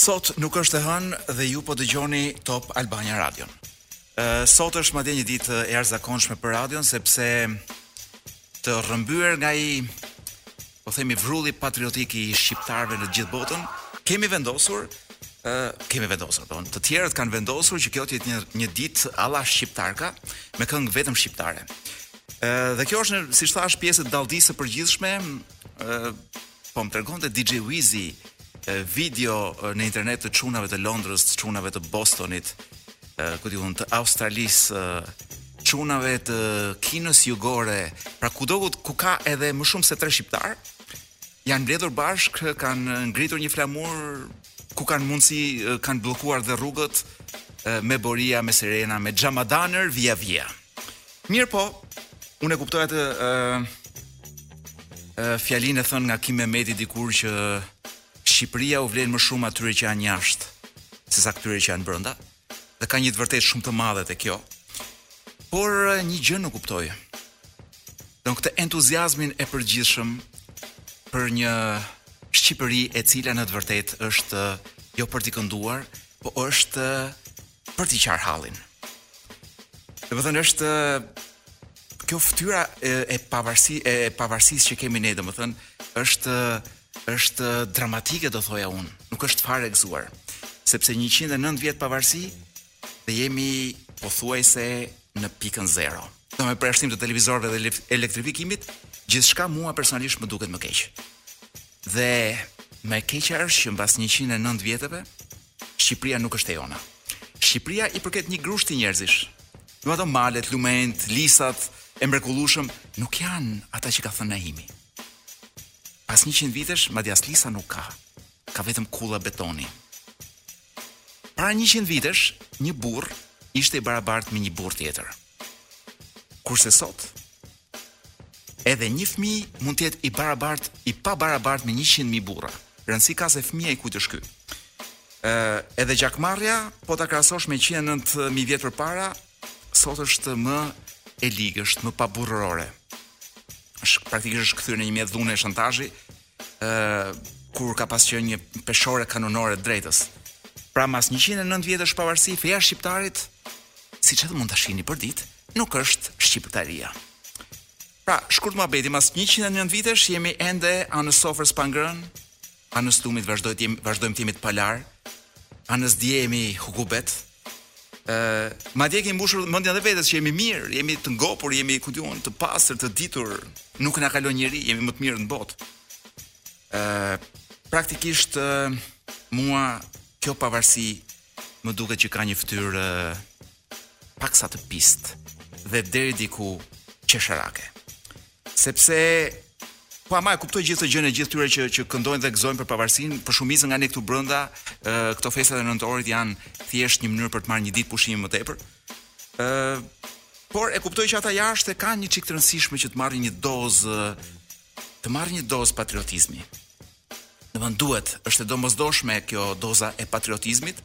Sot nuk është e hënë dhe ju po dëgjoni Top Albania Radio. Ë sot është madje një ditë e jashtëzakonshme për radion sepse të rrëmbyer nga ai po themi vrulli patriotik i shqiptarëve në të gjithë botën, kemi vendosur ë kemi vendosur, do të tjerët kanë vendosur që kjo të jetë një një ditë alla shqiptarka me këngë vetëm shqiptare. Ë dhe kjo është siç thashë pjesë e dalldisë së përgjithshme, ë Po më tregonte DJ Wizi video në internet të çunave të Londrës, të çunave të Bostonit, ku di unë të Australisë, çunave të Kinës jugore, pra kudo ku ka edhe më shumë se tre shqiptarë, janë mbledhur bashkë, kanë ngritur një flamur ku kanë mundësi, kanë bllokuar dhe rrugët me borie, me sirena, me xhamadanë via via. Mirëpo, unë e kuptoj atë ë uh, fjalinë e thënë nga Kim Mehmeti dikur që Shqipëria u vlen më shumë atyre që janë jashtë sesa këtyre që janë brenda. Dhe ka një të vërtetë shumë të madhe te kjo. Por një gjë nuk kuptoj. Domethënë këtë entuziazmin e përgjithshëm për një Shqipëri e cila në të vërtetë është jo për t'i kënduar, po është për t'i qarë hallin. Domethënë është kjo fytyra e, e pavarësi e pavarësisë që kemi ne, domethënë është është dramatike do thoja unë, nuk është fare e gëzuar, sepse 109 vjet pavarësi dhe jemi pothuajse në pikën 0. Do me përjashtim të televizorëve dhe elektrifikimit, gjithçka mua personalisht më duket më keq. Dhe më e keqja është që mbas 109 vjetëve, Shqipëria nuk është e jona. Shqipëria i përket një grushti njerëzish. Do ato malet, lumenjtë, lisat e mrekullueshëm nuk janë ata që ka thënë Naimi. Pas 100 vitesh, madje as lisa nuk ka. Ka vetëm kulla betoni. Para 100 vitesh, një burrë ishte i barabartë me një burrë tjetër. Kurse sot, Edhe një fëmijë mund të jetë i barabartë, i pabarabartë me 100 mijë burra. Rëndësi ka se fëmija i kujt është ky. Ë, edhe gjakmarrja, po ta krahasosh me 109 mijë vjet përpara, sot është më e ligë, është më paburrërore. Është praktikisht është kthyer në një mjet dhune e shantazhi, kur ka pas qenë një peshore kanonore drejtësie. Pra mas 109 vjetësh pavarësi feja e shqiptarit, siç edhe mund ta shihni përditë, nuk është shqiptaria. Pra, shkurt muhabeti, mas 109 vitesh jemi ende anës sofrës pa ngrënë, anës lumit vazhdojmë të jemi, vazhdojmë të jemi të palarë, anës dijes jemi hukubet, Ë, madje kemi mbushur mendjen edhe vetes që jemi mirë, jemi të ngopur, jemi ku di unë, të pastër, të ditur, nuk na kalon njeri, jemi më të mirë në botë. Ë, praktikisht mua kjo pavarësi më duket që ka një fytyrë paksa të pistë dhe deri diku qesharake. Sepse Po ama e kuptoj gjithë këtë gjënë e gjithë atyre që që këndojnë dhe gëzojnë për pavarësinë, për shumicën nga ne këtu brenda, këto festat e nëntorit janë thjesht një mënyrë për të marrë një ditë pushimi më tepër. Ë por e kuptoj që ata jashtë e kanë një çik të rëndësishme që të marrin një dozë të marrin një dozë patriotizmi. Domethënë duhet, është e domosdoshme kjo doza e patriotizmit.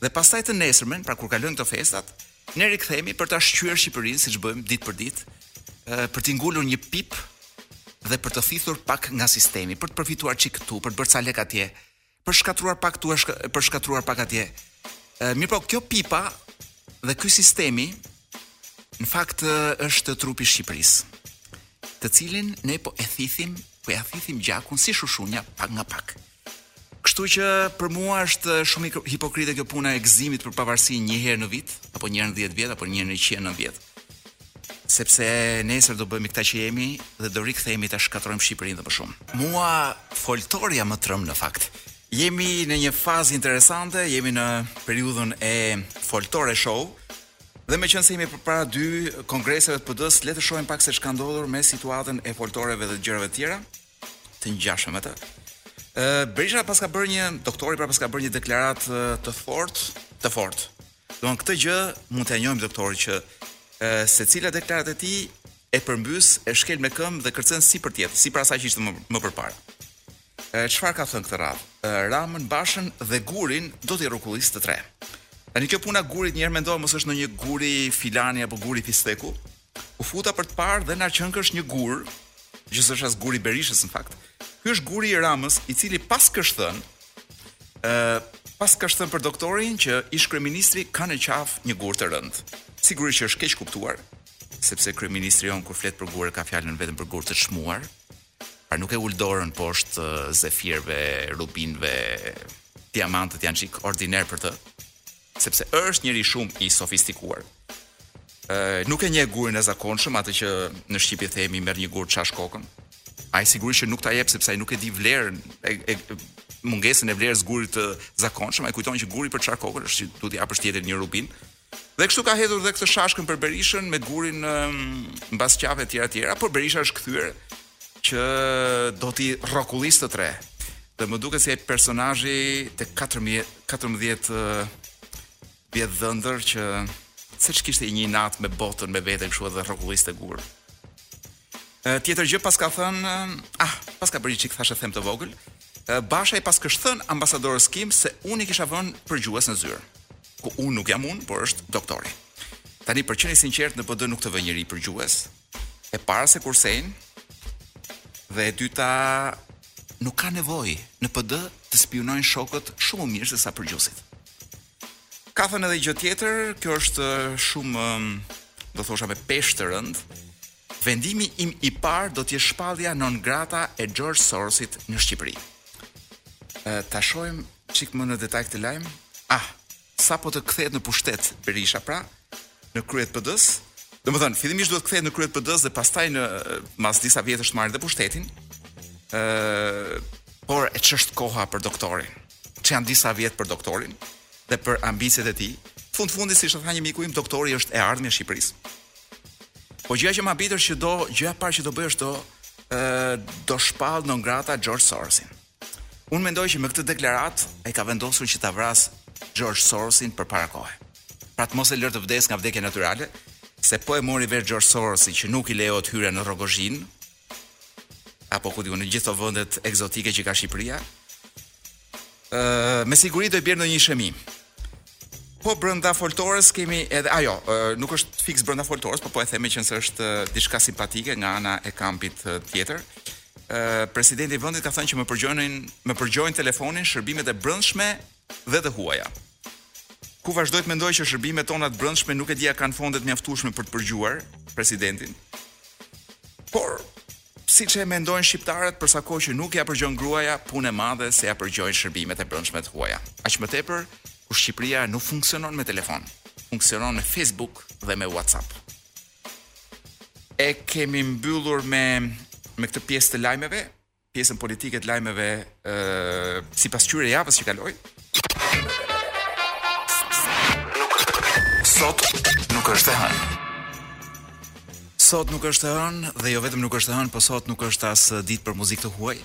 Dhe pastaj të nesërmen, pra kur kalojnë këto festat, ne rikthehemi për ta shqyer Shqipërinë siç bëjmë ditë për ditë, për t'i ngulur një pipë dhe për të thithur pak nga sistemi, për të përfituar çik këtu, për të bërë ca lek atje, për shkatërruar pak këtu, për shkatërruar pak atje. Mirëpo, kjo pipa dhe ky sistemi në fakt është trupi i Shqipërisë. të cilin ne po e thithim, po ia thithim gjakun si shushunja pak nga pak. Kështu që për mua është shumë hipokrite kjo puna e gëzimit për pavarësi një herë në vit, apo një herë në 10 vjet, apo një herë në 100 vjet. Sepse nesër do bëhemi këta që jemi dhe do rikthehemi ta shkatërrojmë Shqipërinë dhe më shumë. Mua foltorja më tremb në fakt. Jemi në një fazë interesante, jemi në periudhën e foltore show, Dhe meqenëse jemi përpara dy kongreseve të PD-së, le të shohim pak se ç'ka ndodhur me situatën e foltoreve dhe gjërave të tjera të ngjashme me të. Ë Berisha paska bërë një doktori pra paska bërë një deklaratë të fortë, të fortë. Domethënë këtë gjë mund t'ia njohim doktorit që ë secila deklaratë e tij e përmbys, e shkel me këmbë dhe kërcen sipër tjetrës, sipër asaj që ishte më, më përpara. Çfarë ka thënë këtë radhë? Ramën, Bashën dhe Gurin do t'i rrokullis të tre. Tani kjo puna e Gurit një herë mendova mos është ndonjë guri filani apo guri fisteku. U futa për të parë dhe na qenkësh një gur, që s'është as guri i Berishës në fakt. Ky është guri i Ramës, i cili paskësh thënë, ë paskësh thënë për doktorin që ish-kryeministri ka në qafë një gur të rëndë. Sigurisht që është keqkuptuar, sepse kryeministri jonë kur flet për gurë ka fjalën vetëm për gurë të çmuar, Pra nuk e ul dorën poshtë safirëve, rubinëve, diamantet janë çik ordiner për të, sepse është njeri shumë i sofistikuar. Ë nuk e njeh gurin e zakonshëm atë që në Shqipëri themi merr një gur ça kokën. Ai sigurisht që nuk ta jep sepse ai nuk e di vlerën e, e mungesën e vlerës së gurit të zakonshëm, ai kujton që guri për çarë kokën është që duhet t'i japësh tjetrit një rubin, Dhe kështu ka hedhur dhe këtë shashkën për Berishën me gurin mbas qafe etj etj. Por Berisha është kthyer që do t'i rrokullis të tre. Dhe më duket se si personazhi te 14 vjeç dhëndër që seç kishte një inat me botën, me veten, kështu edhe rrokulliste gurë. Tjetër gjë paska thënë, ah, paska bërë një çik thashethem të vogël. Basha i paskësh thënë ambasadorës Kim se unë i kisha vënë përgjues në zyrë. Ku unë nuk jam unë, por është doktori. Tani për të qenë i sinqertë në PD nuk të vë njeri përgjues. E para se kursejnë dhe e dyta nuk ka nevojë në PD të spiunojnë shokët shumë më mirë sesa përgjuesit. Ka thënë edhe gjë tjetër, kjo është shumë do thosha me peshë të rëndë. Vendimi im i parë do të jetë shpallja non grata e George Sorosit në Shqipëri. Ë ta shohim çik më në detaj këtë lajm. Ah, sapo të kthehet në pushtet Berisha pra në krye të PD-s. Domethënë, fillimisht duhet të kthehet në krye të PD-s dhe pastaj mbas disa vjetësh të marrë dhe pushtetin. Ë por e ç'është koha për doktorin? ç'janë disa vjet për doktorin dhe për ambiciet e tij. Fund fundi siç e tha një miku im, doktori është e ardhmja e Shqipërisë. Po gjëja që më habit është që do gjëja e parë që do bëjë është do do shpallë non grata George Sorosin. Unë mendoj që me këtë deklaratë ai ka vendosur që ta vrasë George Sorosin përpara kohe. Pra të mos e lërë të vdesë nga vdekja natyrale, se po e mori vesh George Sorosi që nuk i lejohet hyrja në Rrogozhinë, apo ku di unë në gjithë këto vendet ekzotike që ka Shqipëria. Ë me siguri do i bjerë ndonjë ishemi. Po brenda foltores, kemi edhe ajo, nuk është fiks brenda foltores, po po e themi meqenëse është diçka simpatike nga ana e kampit tjetër. Ë presidenti i vendit ka thënë që më përgjojnë më përgjojnë telefonin shërbimet e brendshme dhe të huaja. Ku vazhdoj të mendoj që shërbimet tona të brendshme nuk e di a kanë fonde të mjaftueshme për të përgjuar presidentin. Por siç e mendojnë shqiptarët për sa kohë që nuk ia përgjon gruaja, punë e madhe se ia përgjojnë shërbimet e brendshme të huaja. Aq më tepër, kur Shqipëria nuk funksionon me telefon, funksionon me Facebook dhe me WhatsApp. E kemi mbyllur me me këtë pjesë të lajmeve, pjesën politike të lajmeve ë si pasqyrë e javës që kaloi. Sot nuk është e hënë. Sot nuk është e hënë dhe jo vetëm nuk është e hënë, po sot nuk është as ditë për muzikë të huaj.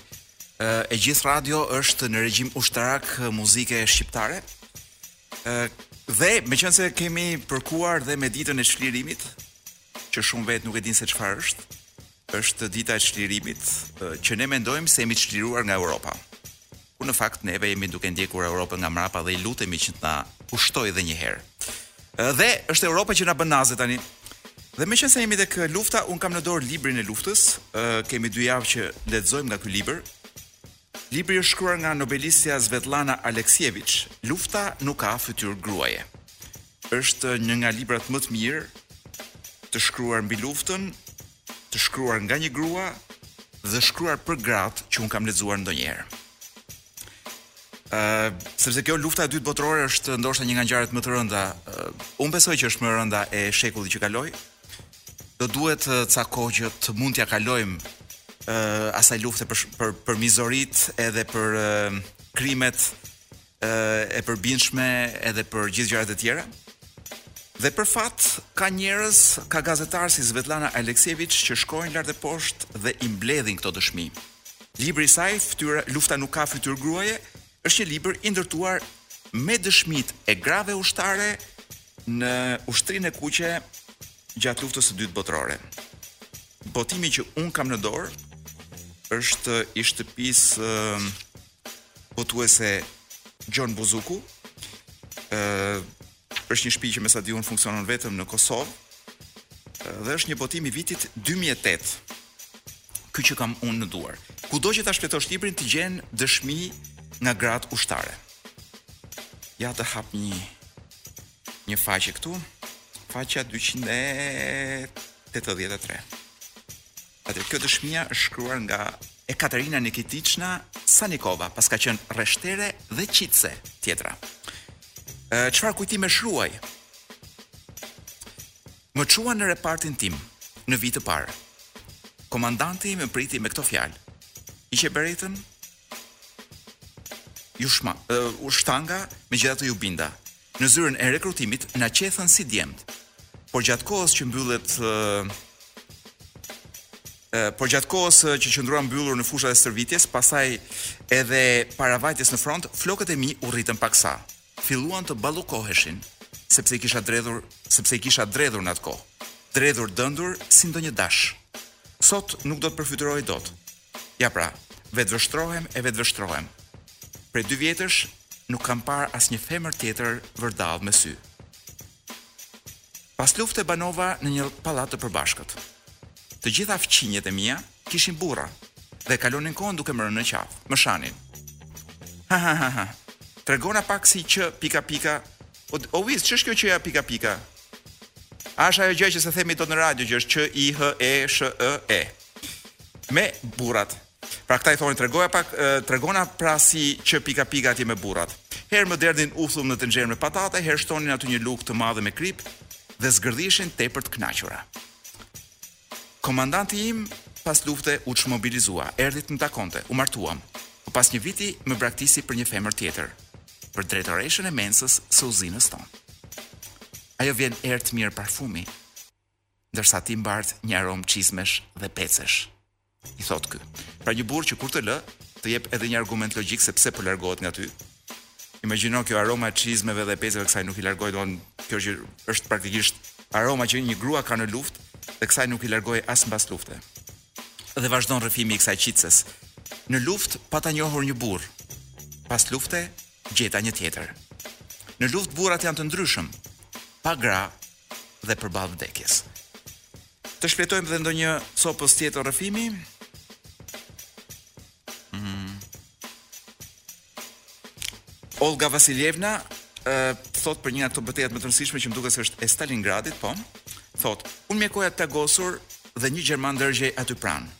E gjithë radio është në regjim ushtarak muzike shqiptare. Ë dhe meqenëse kemi përkuar dhe me ditën e çlirimit, që shumë vetë nuk e dinë se çfarë është, Është dita e çlirimit, që ne mendojmë se jemi të çliruar nga Europa. Kur në fakt neve jemi duke ndjekur Europën nga mrapa dhe i lutemi që të na pushtojë edhe një herë. Dhe është Europa që na bën naze tani. Dhe meqenëse jemi dhe te lufta, unë kam në dorë librin e luftës, kemi dy javë që lexojmë nga ky libër, Libri është shkruar nga nobelistja Svetlana Aleksieviç, Lufta nuk ka fytyrë gruaje. Është një nga librat më të mirë të shkruar mbi luftën, të shkruar nga një grua dhe shkruar për gratë që un kam lexuar ndonjëherë. Ë, uh, sepse kjo lufta e dytë botërore është ndoshta një nga ngjarjet më të rënda. Uh, un besoj që është më e rënda e shekullit që kaloi, do duhet ca kohë që të mund t'ia kalojmë uh, asaj lufte për, për, për mizoritë edhe për uh, krimet uh, e përbindshme edhe për gjithë gjërat e tjera. Dhe për fat ka njerëz, ka gazetarë si Svetlana Aleksieviç që shkojnë lart e poshtë dhe i mbledhin këto dëshmi. Libri i saj, fytyra, lufta nuk ka fytyrë gruaje, është një libër i ndërtuar me dëshmitë e grave ushtare në ushtrinë e kuqe gjatë luftës së dytë botërore. Botimi që un kam në dorë është i shtëpisë botuese Gjon Buzuku, ë Është një shtëpi që me sa di unë funksionon vetëm në Kosovë dhe është një botim i vitit 2008. Ky që kam unë në duar. Kudo që ta shfletosh librin do gjesh dëshmi nga gratë ushtare. Ja të hap një një faqe këtu, faqja 283. Atëherë, kjo dëshmia është shkruar nga Ekaterina Nikitiçna Sanikova, paska qenë rreshtere dhe qitëse tjetra. Çfarë kujtime shruaj? Më çuan në repartin tim në vijë të parë. Komandanti më priti me këto fjalë. Hiqe beretën. U shma, uh, u shtanga, megjithatë iu binda. Në zyrën e rekrutimit na qethën si djemtë. Por gjatë kohës që mbyllet por gjatë kohës që qëndruam mbyllur në fushat e stërvitjes, pastaj edhe para vajtjes në front, flokët e mi u rritën paksa. Filluan të ballukoheshin, sepse i kisha dredhur, sepse i kisha dredhur në atë kohë. Dredhur dëndur si ndonjë dash. Sot nuk do të përfytyrohej dot. Ja pra, vetëvështrohem e vetëvështrohem. Prej dy vjetësh nuk kam parë asnjë femër tjetër vërdallë me sy. Pas lufte banova në një pallat të përbashkët. Të gjitha fqinjët e mia kishin burra dhe kalonin kohën duke më rënë në qafë, më shanin. Ha ha ha ha. Tregona pak si që pika pika. O, o Wiz, ç'është kjo që ja pika pika? A është ajo gjë që s'e themi dot në radio që është Q I H E S H E? Me burrat. Pra këta i thonin tregoja pak, tregona pra si që pika pika atje me burrat. Herë më derdhin uthull në tenxheren me patate, herë shtonin aty një lugë të madhe me kripë dhe zgërdhishin tepër të kënaqura. Komandanti im pas lufte u çmobilizua, erdhi të më takonte, u martuam. Po pas një viti më braktisi për një femër tjetër, për drejtoreshën e mensës së uzinës tonë. Ajo vjen erë të mirë parfumi. ndërsa ti mbart një aromë çizmesh dhe pecesh. I thotë ky. Pra një burrë që kur të lë, të jep edhe një argument logjik se pse po largohet nga ty. Imagjino kjo aroma e çizmeve dhe peceve kësaj nuk i largohej, domethënë kjo që është praktikisht aroma që një grua ka në luftë dhe kësaj nuk i largohej as mbas lufte. Dhe vazhdon rrëfimi i kësaj qitëses. Në luftë pata njohur një burrë. Pas lufte gjeta një tjetër. Në luftë burrat janë të ndryshëm. Pa gra, dhe përballë vdekjes. Të shfletojmë dhe ndonjë copëz tjetër rrëfimi. Mm. Olga Vasiljevna uh, thotë për një nga këto betejat më të rëndësishme që më duket se është e Stalingradit, po. Thotë, unë mjekoja të plagosur dhe një gjerman dergjej aty pranë.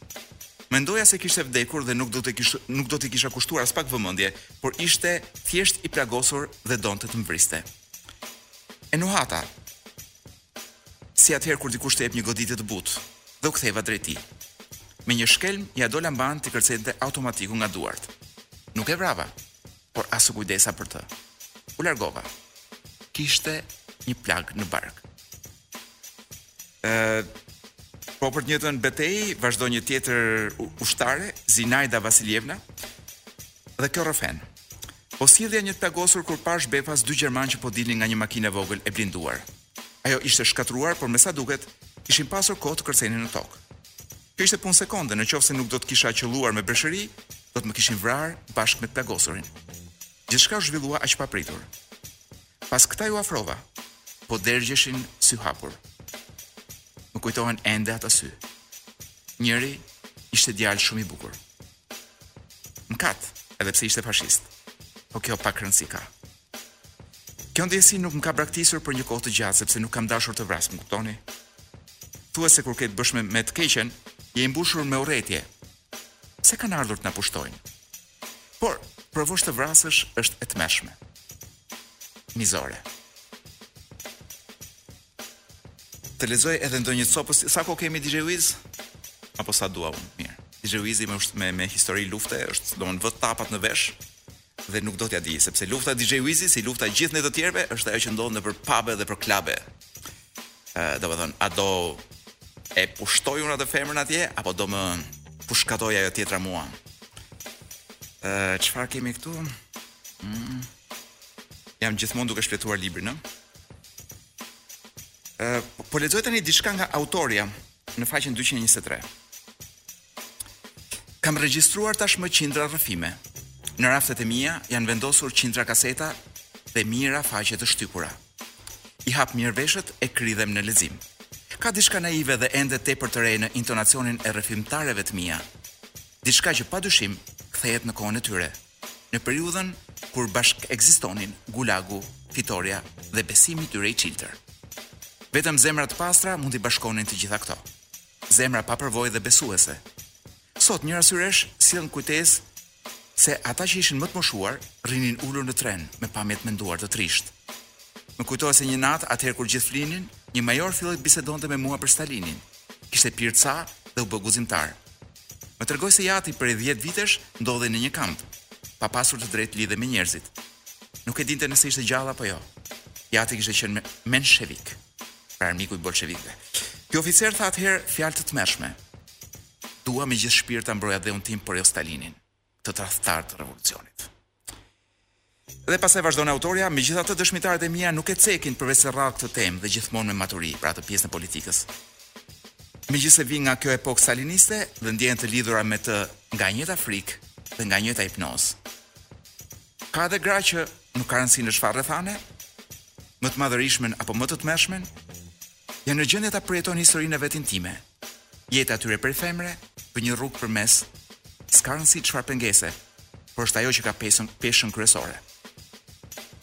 Mendova se kishte vdekur dhe nuk do të kish nuk do t'i kisha kushtuar aspak vëmendje, por ishte thjesht i plagosur dhe donte të më vriste. E nuhata. Si atëherë kur dikush të jep një goditje të butë, dhe u ktheva drejt tij. Me një shkelm ia dola mbanë t'i kërcente automatiku nga duart. Nuk e vrava, por as u kujdesa për të. U largova. Kishte një plagë në bark. Ë Po për të njëjtën betejë vazhdon një tjetër ushtare, Zinaida Vasiljevna, dhe kjo rrëfen. Po sillja një të plagosur kur pashë befas dy gjermanë që po dilnin nga një makinë e vogël e blinduar. Ajo ishte shkatërruar, por me sa duket, kishin pasur kohë të kërcenin në tokë. Kjo ishte punë sekonde, në qoftë se nuk do të kisha qëlluar me breshëri, do të më kishin vrarë bashkë me të plagosurin. Gjithçka u zhvillua aq papritur. Pas kësaj iu afrova, po dergjeshin syhapur. Më kujtohen ende ata sy. Njëri ishte djalë shumë i bukur. Mëkat, edhe pse ishte fashist. Po kjo pak rëndësi ka. Kjo ndjesi nuk më ka braktisur për një kohë të gjatë sepse nuk kam dashur të vras, më kuptoni? Thuhet se kur ke të bësh me, me të keqen, je i mbushur me urrejtje. Pse kanë ardhur të na pushtojnë. Por provosh të vrasësh është e tmerrshme. Mizore. Të lexoj edhe ndonjë copë sa kohë kemi DJ Wiz? Apo sa dua unë? Mirë. DJ Wiz me me, me histori lufte është domethënë vë tapat në vesh dhe nuk do t'ia di sepse lufta e DJ Wizit si lufta e gjithë ne të tjerëve është ajo që ndodh nëpër pabe dhe nëpër klube. Ë, domethënë, a do e pushtoj unë atë femrën atje apo do më pushkatoj ajo tjetra mua? Ë, çfarë kemi këtu? Mm. Jam gjithmonë duke shfletuar librin, ëh. Ë, po lexoj tani diçka nga autorja në faqen 223. Kam regjistruar tashmë qindra rrëfime. Në raftet e mia janë vendosur qindra kaseta dhe mijëra faqe të shtypura. I hap mirë veshët e kridhem në lexim. Ka diçka naive dhe ende tepër të re në intonacionin e rrëfimtareve të mia. Diçka që padyshim kthehet në kohën e tyre. Në periudhën kur bashkëekzistonin gulagu, fitorja dhe besimi i tyre i çiltër. Vetëm zemra të pastra mund t'i bashkonin të gjitha këto. Zemra pa përvojë dhe besuese. Sot njëra syresh sjell në kujtesë se ata që ishin më të moshuar rrinin ulur në tren me pamje të menduar të trishtë. Më kujtohet se një natë, atëherë kur gjithë flinin, një major filloi të bisedonte me mua për Stalinin. Kishte pirë ca dhe u bë guximtar. Më tregoi se i ati prej dhjetë vitesh ndodhej në një kamp, pa pasur të drejtë lidhje me njerëzit. Nuk e dinte nëse ishte gjallë apo jo. I ati kishte qenë me menshevik, pra armiku i bolshevikëve. Ky oficer tha atëherë fjalë të tmerrshme. Dua me gjithë shpirt ta mbroj atdheun tim, por jo Stalinin. të tradhtar të revolucionit. Dhe pastaj vazhdon autorja, megjithatë dëshmitaret e mia nuk e cekin përveçse rrallë këtë temë dhe gjithmonë me maturi, pra atë pjesën e politikës. Megjithëse vijnë nga kjo epokë staliniste dhe ndjehen të lidhura me të nga e njëjta frikë dhe nga e njëjta hipnozë. Ka edhe gra që nuk ka rëndësi në çfarë rrethane, më të madhërishmen apo më të tmerrshmen, janë në gjendje ta përjetojnë historinë e vet intime. Jeta e tyre prej femre, për një rrugë përmes, s'ka rëndësi çfarë pengese, por është ajo që ka pesën peshën kryesore.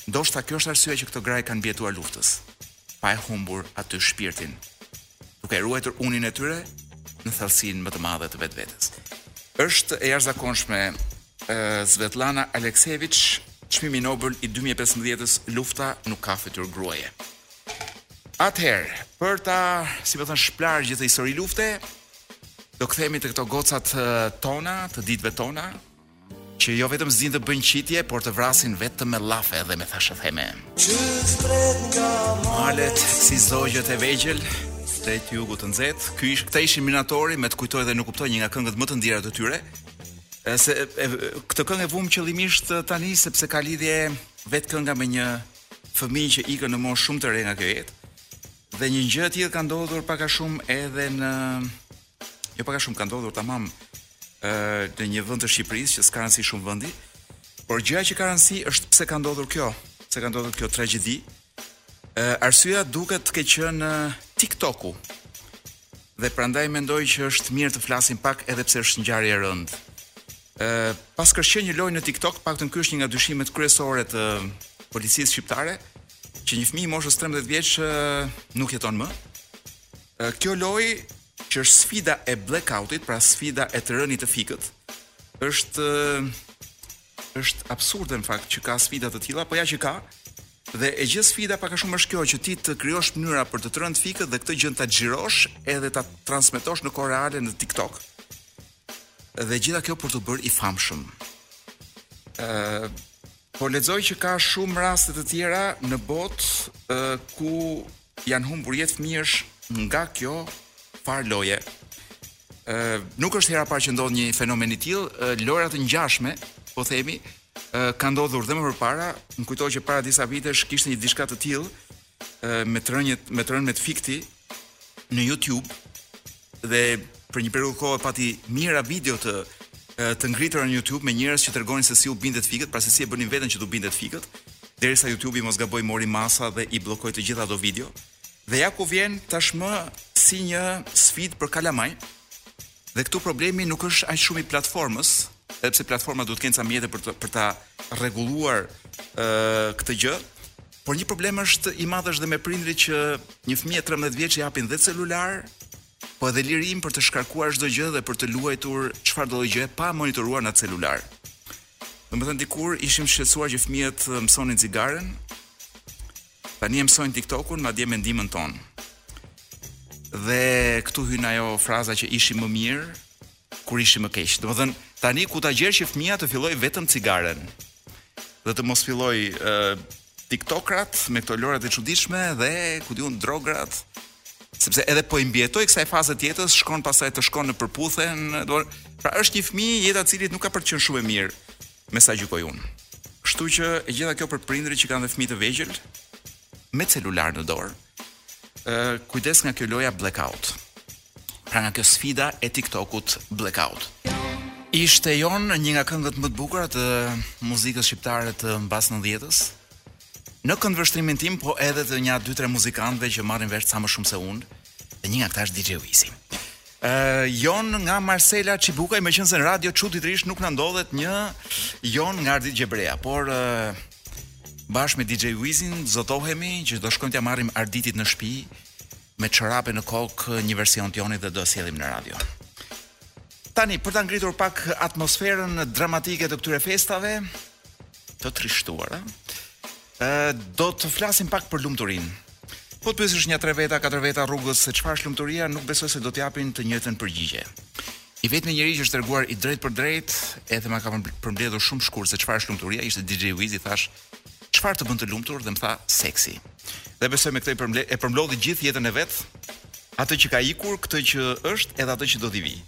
Ndoshta kjo është arsyeja që këto gra i kanë mbijetuar luftës, pa e humbur aty shpirtin, duke ruajtur unin e tyre në thellësinë më të madhe të vetvetes. Është e jashtëzakonshme Svetlana Aleksevich, çmimi Nobel i 2015-s, lufta nuk ka fytyrë gruaje. Atëherë, për ta, si i thonë, shplarë gjithë këtë histori lufte, do kthehemi te këto gocat tona, të ditëve tona, që jo vetëm s'dinë të bëjnë qitje, por të vrasin vetëm me llafe dhe me thashetheme. Malet si zogjët e vegjël, drejt jugut të nxehtë. Këta ishin Minatori, me Të kujtoj dhe nuk kuptoj një nga këngët më të ndjera të tyre. E se e, këtë këngë e vumë qëllimisht tani sepse ka lidhje vetë kënga me një fëmijë që ikën në moshë shumë të re nga kjo jetë. Dhe një gjë e tillë ka ndodhur pak a shumë edhe në jo pak a shumë ka ndodhur tamam ë në një vend të Shqipërisë që s'ka rëndësi shumë vendi. Por gjëja që ka rëndësi është pse ka ndodhur kjo, pse ka ndodhur kjo tragjedi. Arsyeja duket të ketë qenë TikTok-u. Dhe prandaj mendoj që është mirë të flasim pak edhe pse është ngjarje e rëndë. Ë pas ka qenë një lojë në TikTok, të paktën ky është një nga dyshimet kryesore të policisë shqiptare, që një fëmijë moshës 13 vjeç nuk jeton më. Kjo lojë që është sfida e blackoutit, pra sfida e të rënit të fikët, është Është absurde në fakt që ka sfida të tilla, po ja që ka. Dhe e gjithë sfida pak a shumë është kjo që ti të krijosh mënyra për të të rënë të fikët dhe këtë gjënë ta xhirosh edhe ta transmetosh në kohë reale në TikTok. Dhe gjitha kjo për t'u bërë i famshëm. Ëh, Po lexoj që ka shumë raste të tjera në botë ku janë humbur jetë fëmijësh nga kjo farë loje. nuk është hera parë që ndodh një fenomen i tillë, lojra të ngjashme, po themi, ka ndodhur dhe më përpara, më kujtohet që para disa vitesh kishte një diçka të tillë me të rënët me të rënë me të fikti në YouTube dhe për një periudhë kohë pati mijëra video të të ngritura në YouTube me njerëz që tregonin se si u binte të fikët, pra se si e bënin veten që t'u binte të fikët, derisa YouTube-i mos gaboj mori masa dhe i bllokoi të gjitha ato video. Dhe ja ku vjen tashmë si një sfidë për kalamaj. Dhe këtu problemi nuk është aq shumë i platformës, edhe pse platforma duhet të kenë ca mjete për të për ta rregulluar ë këtë gjë, por një problem është i madh është dhe me prindërit që një fëmijë 13 vjeç i japin dhe celular, po edhe lirinë për të shkarkuar çdo gjë dhe për të luajtur çfarëdo gjë pa monitoruar në celular. Domethënë dikur ishim shqetësuar që fëmijët mësonin cigaren, Tani e mësojnë TikTokun, madje me ndihmën tonë. Dhe këtu hyn ajo fraza që ishim më mirë kur ishim më keq. Domethënë, tani ku ta gjejë që fëmija të fillojë vetëm cigaren. Dhe të mos fillojë uh, TikTokrat me këto lojërat e çuditshme dhe ku di unë drogat sepse edhe po i mbijetoi kësaj faze të jetës, shkon pastaj të shkon në përputhen, do pra është një fëmijë jeta e të cilit nuk ka për të qenë shumë e mirë. me sa gjykoj unë. Kështu që e gjitha kjo për prindërit që kanë dhe fëmijë të vegjël me celular në dorë. Ë kujdes nga kjo loja blackout. Pra nga kjo sfida e TikTokut blackout. Ishte Jon një nga këngët më të bukura të muzikës shqiptare të mbas 90-s. Në këndvështrimin tim, po edhe të nja 2-3 muzikantëve që marrin vesh sa më shumë se unë. Dhe një nga këta është DJ Wizi. Ë uh, Jon nga Marsela Çibukaj, meqense në radio çuditërisht nuk na ndodhet një Jon nga Ardit Gjebrea, por uh, bashkë me DJ Wizin zotohemi që do shkojmë t'ia marrim Arditit në shtëpi me çorape në kokë një version të Jonit dhe do e sjellim në radio. Tani për ta ngritur pak atmosferën dramatike të këtyre festave, Të trishtuara. Ë do të flasim pak për lumturinë. Po të pyesësh një tre veta, katër veta rrugës se çfarë është lumturia, nuk besoj se do të japin të njëjtën përgjigje. I vetmi njeri që është treguar i drejtpërdrejtë, edhe ma ka përmbledhur shumë shkurt se çfarë është lumturia, ishte DJ Wizi, i thashë, çfarë të bën të lumtur dhe më tha seksi. Dhe besoj me këtë e përmble, e përmblodhi gjithë jetën e vet, atë që ka ikur, këtë që është, edhe atë që do t'i vijë.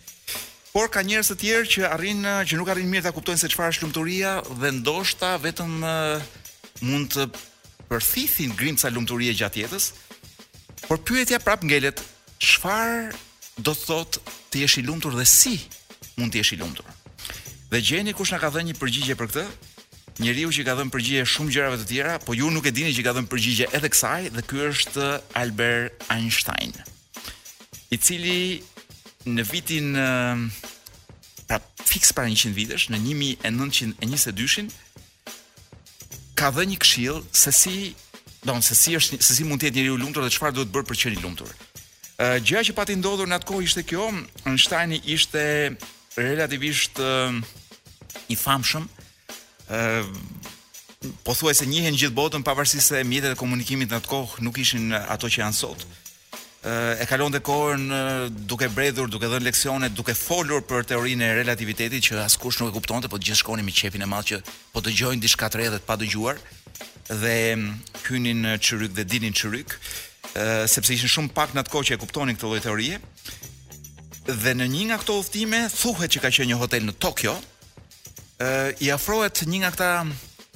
Por ka njerëz të tjerë që arrijnë që nuk arrijnë mirë ta kuptojnë se çfarë është lumturia dhe ndoshta vetëm mund të përthithin grimca lumturie gjatë jetës. Por pyetja prapë ngelet, çfarë do të thotë të jesh i lumtur dhe si mund të jesh i lumtur? Dhe gjeni kush na ka dhënë një përgjigje për këtë? Njeriu që i ka dhënë përgjigje shumë gjërave të tjera, po ju nuk e dini që i ka dhënë përgjigje edhe kësaj dhe ky është Albert Einstein. i cili në vitin pra fiks para 100 vitesh në 1922-shin ka dhënë një këshillë se si don se si është se si mund të jetë njeriu i lumtur dhe çfarë duhet bërë për të qenë i lumtur. Ë uh, gjëja që pati ndodhur në atë kohë ishte kjo, Einstein ishte relativisht uh, i famshëm pothuajse njihej në gjithë botën pavarësisht se mjetet e komunikimit në atë kohë nuk ishin ato që janë sot e kalonte kohën duke bredhur, duke dhënë leksione, duke folur për teorinë e relativitetit që askush nuk e kuptonte, po të gjithë shkonin me qejfin e madh që po dëgjojnë diçka të re dhe të padëgjuar dhe mm, hynin çyryk dhe dilnin çyryk, ë sepse ishin shumë pak në atë kohë që e kuptonin këtë lloj teorie. Dhe në një nga këto udhëtime thuhet që ka qenë një hotel në Tokyo, ë i afrohet një nga këta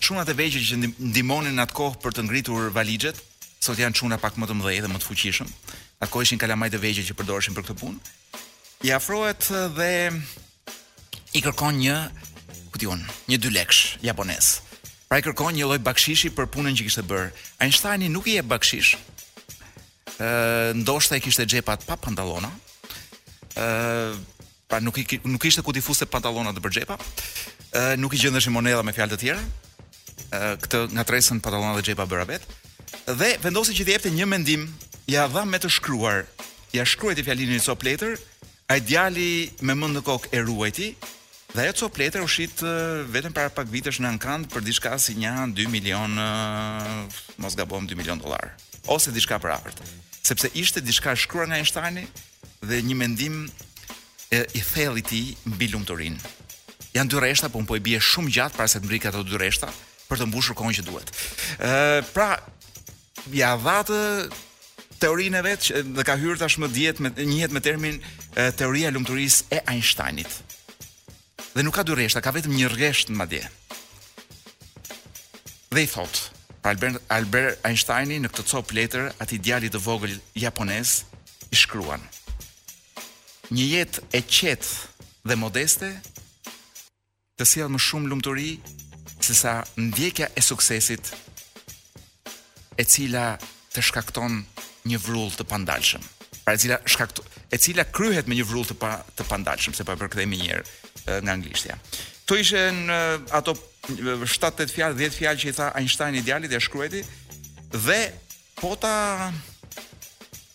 çunat e vegjël që ndihmonin në atë kohë për të ngritur valixhet, sot janë çuna pak më të mëdhenj dhe më të fuqishëm. Në atë kohë ishin kalamajt e vegjël që përdoreshin për këtë punë. I afrohet dhe i kërkon një, ku di unë, një dy lekësh japonez. Pra i kërkon një lloj bakshishi për punën që kishte bërë. Einsteini nuk i jep bakshish. Ë ndoshta i kishte xhepat pa pantallona. Ë Pra nuk i nuk kishte ku t'i fuste pantallonat nëpër xhepa. Ë nuk i gjendeshin monedha me fjalë të tjera. Ë këtë ngatërresën pantallona dhe xhepa e bëra vetë. Dhe vendosi që t'i jepte një mendim, ia dha me të shkruar. Ia shkruajti fjalinë në copë letër, ai djali me mend në kokë e ruajti. Dhe ajo copë letër u shit vetëm para pak vitesh në ankand për diçka si një 2 milion mos gaboj 2 milion dollarë ose diçka e përafërt sepse ishte diçka e shkruar nga Einsteini dhe një mendim e i thellë i tij mbi lumturinë. Janë dy rreshta, po un po i bie shumë gjatë para se të mbërrij te ato dy rreshta për të mbushur kohën që duhet. Ë pra ia dha atë teorinë e vet që dhe ka hyrë tashmë dihet, njihet me termin e, teoria e lumturisë e Einsteinit. Dhe nuk ka dy rreshta, ka vetëm një rresht madje. Dhe i thotë, Albert, Albert Einsteini në këtë copë letër atij djali të vogël japonez i shkruan. Një jetë e qetë dhe modeste të sjell më shumë lumturi sesa ndjekja e suksesit e cila të shkakton një vrull të pandalshëm. Pra e cila shkakton, e cila kryhet me një vrull të pa të pandalshëm, se po e përkthej menjëherë nga anglishtja. Këto ishin ato 7-8 fjalë, 10 fjalë që i tha Einsteini djalit e shkruajti dhe po ta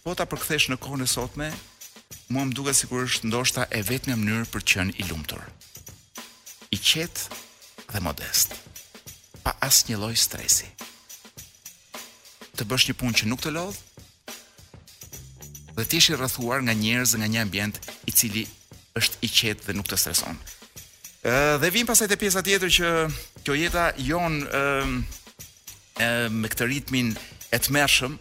po ta përkthesh në kohën e sotme, mua më duket sikur është ndoshta e vetmja mënyrë për të qenë i lumtur. I qetë dhe modest, pa asnjë loj stresi. Të bësh një punë që nuk të lodh, dhe të jesh i rrethuar nga njerëz dhe nga një ambient i cili është i qetë dhe nuk të streson. Dhe vijmë pastaj te pjesa tjetër që kjo jeta jonë me këtë ritmin e tmerrshëm,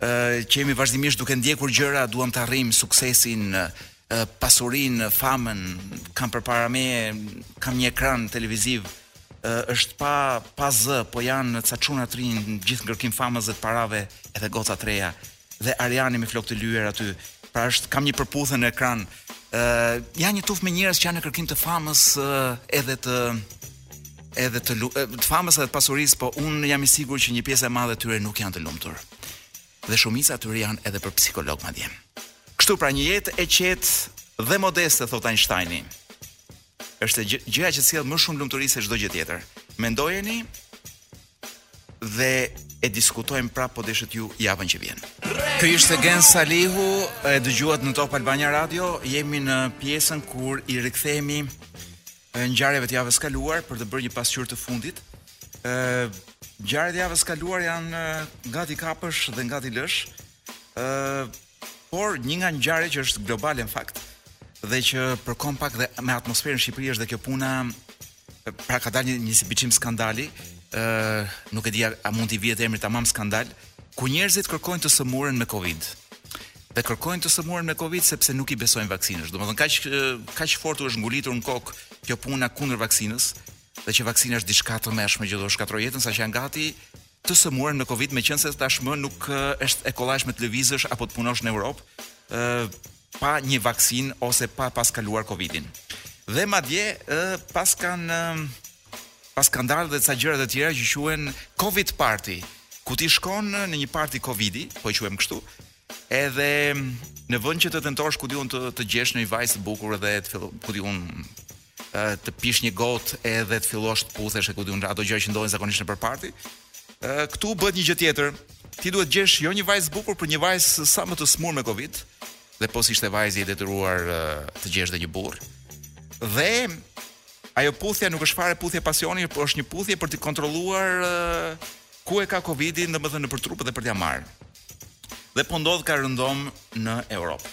që jemi vazhdimisht duke ndjekur gjëra, duam të arrijmë suksesin, pasurinë, famën, kam përpara meje, kam një ekran televiziv, është pa pa zë, po janë ca çuna të rinj, gjithë në kërkim të famës dhe të parave, edhe goca të reja. Dhe Ariani me flokë të lyer aty. Pra është kam një përputhje në ekran. Ë uh, janë një tufë me njerëz që janë në kërkim të famës uh, edhe të edhe të, të famës edhe të pasurisë, po unë jam i sigurt që një pjesë e madhe e tyre nuk janë të lumtur. dhe shumica e tyre janë edhe për psikolog madje. Kështu pra një jetë e qetë dhe modeste thotë Einsteini. Është gjëja që të sjell më shumë lumturi se çdo gjë tjetër. Mendojeni dhe e diskutojmë prapë po deshët ju javën që vjen. Ky ishte Gen Salihu, e dëgjuat në Top Albania Radio, jemi në pjesën kur i rikthehemi ngjarjeve të javës kaluar për të bërë një pasqyrë të fundit. ë Ngjarjet e javës kaluar janë nga t'i kapësh dhe nga t'i lësh. ë Por një nga ngjarjet që është globale në fakt dhe që përkon pak dhe me atmosferën në Shqipëri është dhe kjo puna pra ka dalë një, një si biçim skandali, ë nuk e di a mund t'i vihet emri tamam skandal, ku njerëzit kërkojnë të sëmuren me Covid. dhe kërkojnë të sëmuren me Covid sepse nuk i besojnë vaksinës. Domethënë kaq kaq fort u është ngulitur në kokë kjo puna kundër vaksinës dhe që vaksina është diçka e tmerrshme që do t'u shkatërrojë jetën saqë janë gati të sëmuren me Covid meqenëse tashmë nuk është e kollajshme të lëvizësh apo të punosh në Europë ë pa një vaksinë ose pa pas kaluar Covidin. Dhe madje ë paskan Paskan dalë dhe ca gjëra të tjera që quhen Covid Party, ku ti shkon në një party Covidi, po e quajmë kështu, edhe në vend që të tentosh ku di unë të të gjesh një vajzë të bukur dhe të fillosh ku di unë të pish një got edhe të fillosh të puthesh e ku di unë ato gjëra që ndodhin zakonisht nëpër party. Ë këtu bëhet një gjë tjetër. Ti duhet të gjesh jo një vajzë të bukur, por një vajzë sa më të smur me Covid dhe po s'ishte vajzë je i detyruar të gjesh dhe një burrë. Dhe Ajo puthja nuk është fare puthje pasioni, por është një puthje për t'i kontrolluar ku e ka Covidin, domethënë nëpër trup dhe për t'ia marrë. Dhe po ndodh kaq rëndom në Europë.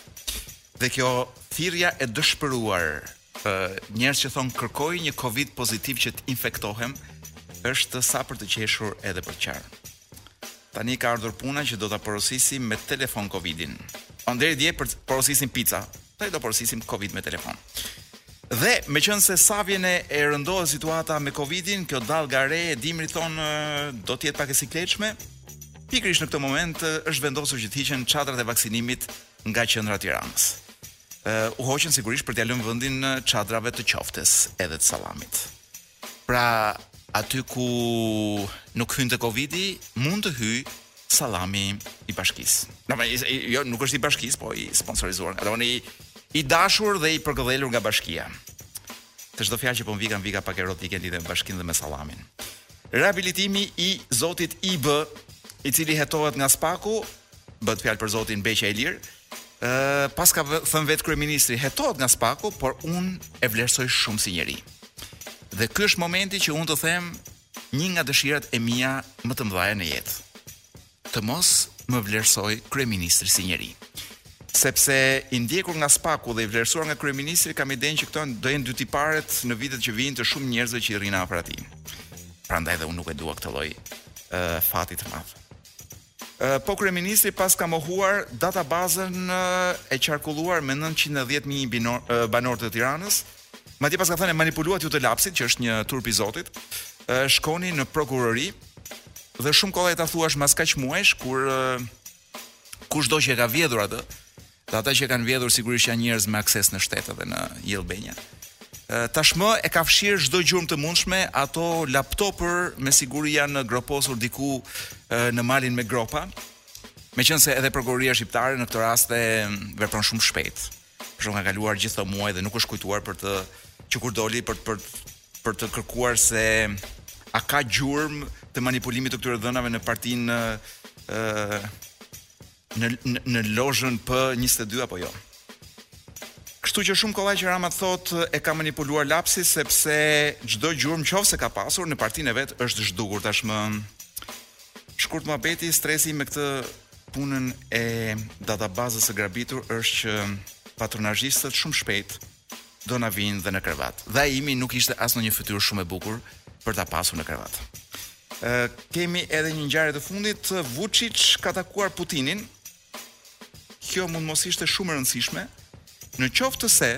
Dhe kjo thirrja e dëshpëruar ë njerëz që thon kërkoj një Covid pozitiv që të infektohem është sa për të qeshur edhe për të qarë. Tani ka ardhur puna që do ta porosisim me telefon Covidin. Unë deri dje po porosisnim pica, tani do porosisim Covid me telefon. Dhe meqenëse sa vjen e rëndohet situata me Covidin, kjo dallga e re e dimrit thonë do të jetë pak e sikletshme, pikërisht në këtë moment është vendosur që të hiqen çadrat e vaksinimit nga qendra e Tiranës. Uh, u hoqen sigurisht për t'ia lënë vendin çadrave të qoftes edhe të sallamit. Pra, aty ku nuk hynte Covidi, mund të hyjë sallami i bashkisë. Jo, nuk është i bashkisë, po i sponsorizuar. Domethënë, i dashur dhe i përgëdhelur nga bashkia. Se çdo fjalë që po më vika, më vika pak erotike lidhur me bashkinë dhe me sallamin. Rehabilitimi i zotit IB, i cili hetohet nga SPAK-u, bëhet fjalë për zotin Beqaj Ilir, ë uh, paska thënë vetë kryeministri, hetohet nga spaku, por unë e vlerësoj shumë si njeri. Dhe ky është momenti që unë të them një nga dëshirat e mia më të mëdha në jetë. Të mos më vlerësojë kryeministri si njeri. Sepse i ndjekur nga spaku dhe i vlerësuar nga kryeministri kam idenë që këto do jenë dy tiparet në vitet që vijnë të shumë njerëzve që i rrinë afër atij. Prandaj dhe unë nuk e dua këtë lloj uh, fati të madh. Po kryeministri paska mohuar databazën e qarkulluar me 900 e 10 mijë binor, banorë të Tiranës. Madje paska thënë e manipuluat ju të lapsit që është një turp i Zotit. Shkoni në prokurori dhe shumë kollaj ta thuash mas kaq muajsh kur kushdo që e ka vjedhur atë, Dhe ata që e kanë vjedhur sigurisht janë njerëz me akses në shtet edhe në e-Albania. Tashmë e ka fshirë çdo gjurmë të mundshme, ato laptopër me siguri janë groposur diku në malin me gropa. Meqense edhe prokuroria shqiptare në këto raste vepron shumë shpejt. S'kanë kaluar gjithë këto muaj dhe nuk është kujtuar për të që kur doli për për për të kërkuar se a ka gjurmë të manipulimit të këtyre të dhënave në partinë ë në në lozhën P22 apo jo. Kështu që shumë kollaj që Rama thotë e ka manipuluar lapsi sepse çdo gjurmë qoftë se ka pasur në partinë e vet është zhdukur tashmë. Shkurt muhabeti, stresi me këtë punën e databazës së grabitur është që patronazhistët shumë shpejt do na vijnë dhe në krevat. Dhe ai imi nuk ishte as ndonjë fytyrë shumë e bukur për ta pasur në krevat. Ë kemi edhe një ngjarje të fundit, Vuçiç ka takuar Putinin. Kjo mund të mos ishte shumë e rëndësishme. Në qoftë se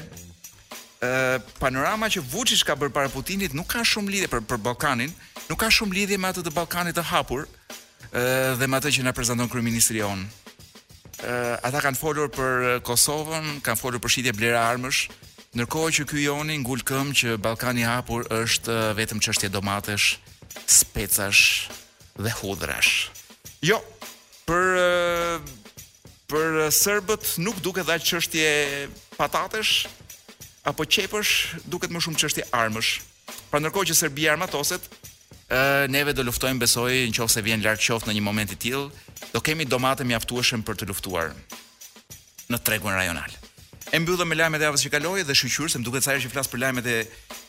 ë panorama që Vuçiç ka bërë para Putinit nuk ka shumë lidhje për për Ballkanin, nuk ka shumë lidhje me atë të Ballkanit të hapur, dhe me atë që na prezanton kryeministri jonë. Ata kanë folur për Kosovën, kanë folur për shitje blerje armësh, ndërkohë që ky joni ngul këmbë që Ballkani i hapur është vetëm çështje domatesh, specash dhe hudhrash. Jo, për për serbët nuk duket dhe aq çështje patatesh apo qepësh, duket më shumë çështje armësh. Pra ndërkohë që Serbia armatoset, ë neve do luftojmë besoj në qoftë se vjen larg qoftë një moment i tillë, do kemi domate mjaftueshëm për të luftuar në tregun rajonal. E mbyllëm me lajmet e javës që kaloi dhe shyqyr se më duket sa herë që flas për lajmet e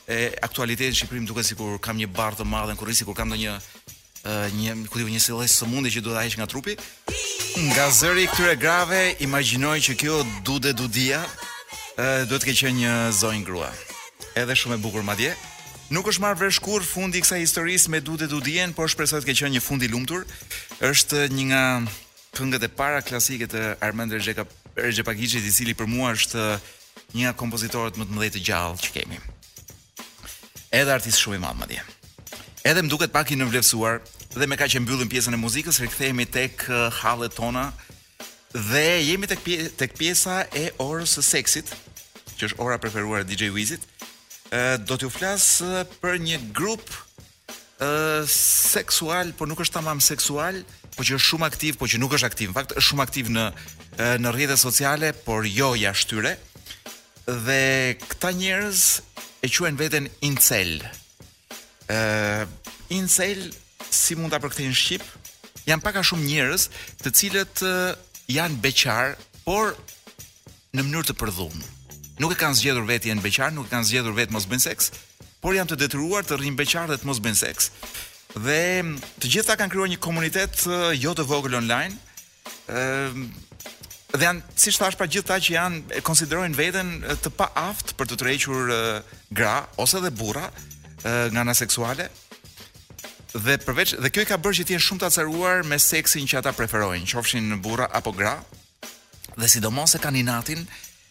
e aktualitetit në Shqipëri më duket sikur kam një barrë të madhe në kurriz sikur kam ndonjë një ku diu një si lloj sëmundje që duhet ta heq nga trupi. Nga zëri i këtyre grave imagjinoj që kjo Dude Dudia ë duhet të ketë qenë një zonjë grua. Edhe shumë e bukur madje. Nuk është marrë vesh kurrë fundi i kësaj historisë me Dude Dudien, por shpresoj të ketë qenë një fund i lumtur. Është një nga këngët e para klasike të Armend Rexheka Rexhepagiqit, i cili për mua është një nga kompozitorët më të mëdhenj të gjallë që kemi. Edhe artist shumë i madh madje. Edhe më duket pak i nënvlerësuar dhe me kaq e mbyllim pjesën e muzikës, rikthehemi tek uh, hallet tona dhe jemi tek pje, tek pjesa e orës së seksit, që është ora e preferuar e DJ Wizit. Ë uh, do t'ju flas uh, për një grup ë seksual, por nuk është tamam seksual, por që është shumë aktiv, por që nuk është aktiv. Në fakt është shumë aktiv në në rrjetet sociale, por jo jashtë tyre. Dhe këta njerëz e quajnë veten incel. ë incel si mund ta përkthejmë në shqip? Janë pak a shumë njerëz të cilët janë beqarë, por në mënyrë të përdhunë. Nuk e kanë zgjedhur vetë të jenë beqarë, nuk e kanë zgjedhur vetë të mos bëjnë seks, por janë të detyruar të rrinë beqarë dhe të mos bëjnë seks. Dhe të gjithë këta kanë krijuar një komunitet jo të vogël online. Ëm dhe janë, si thashë, pra gjithë ata që janë e konsiderojnë veten të paaftë për të tërhequr gra ose edhe burra nga ana seksuale. Dhe përveç dhe kjo i ka bërë që të jenë shumë të acaruar me seksin që ata preferojnë, qofshin burra apo gra. Dhe sidomos e kanë inatin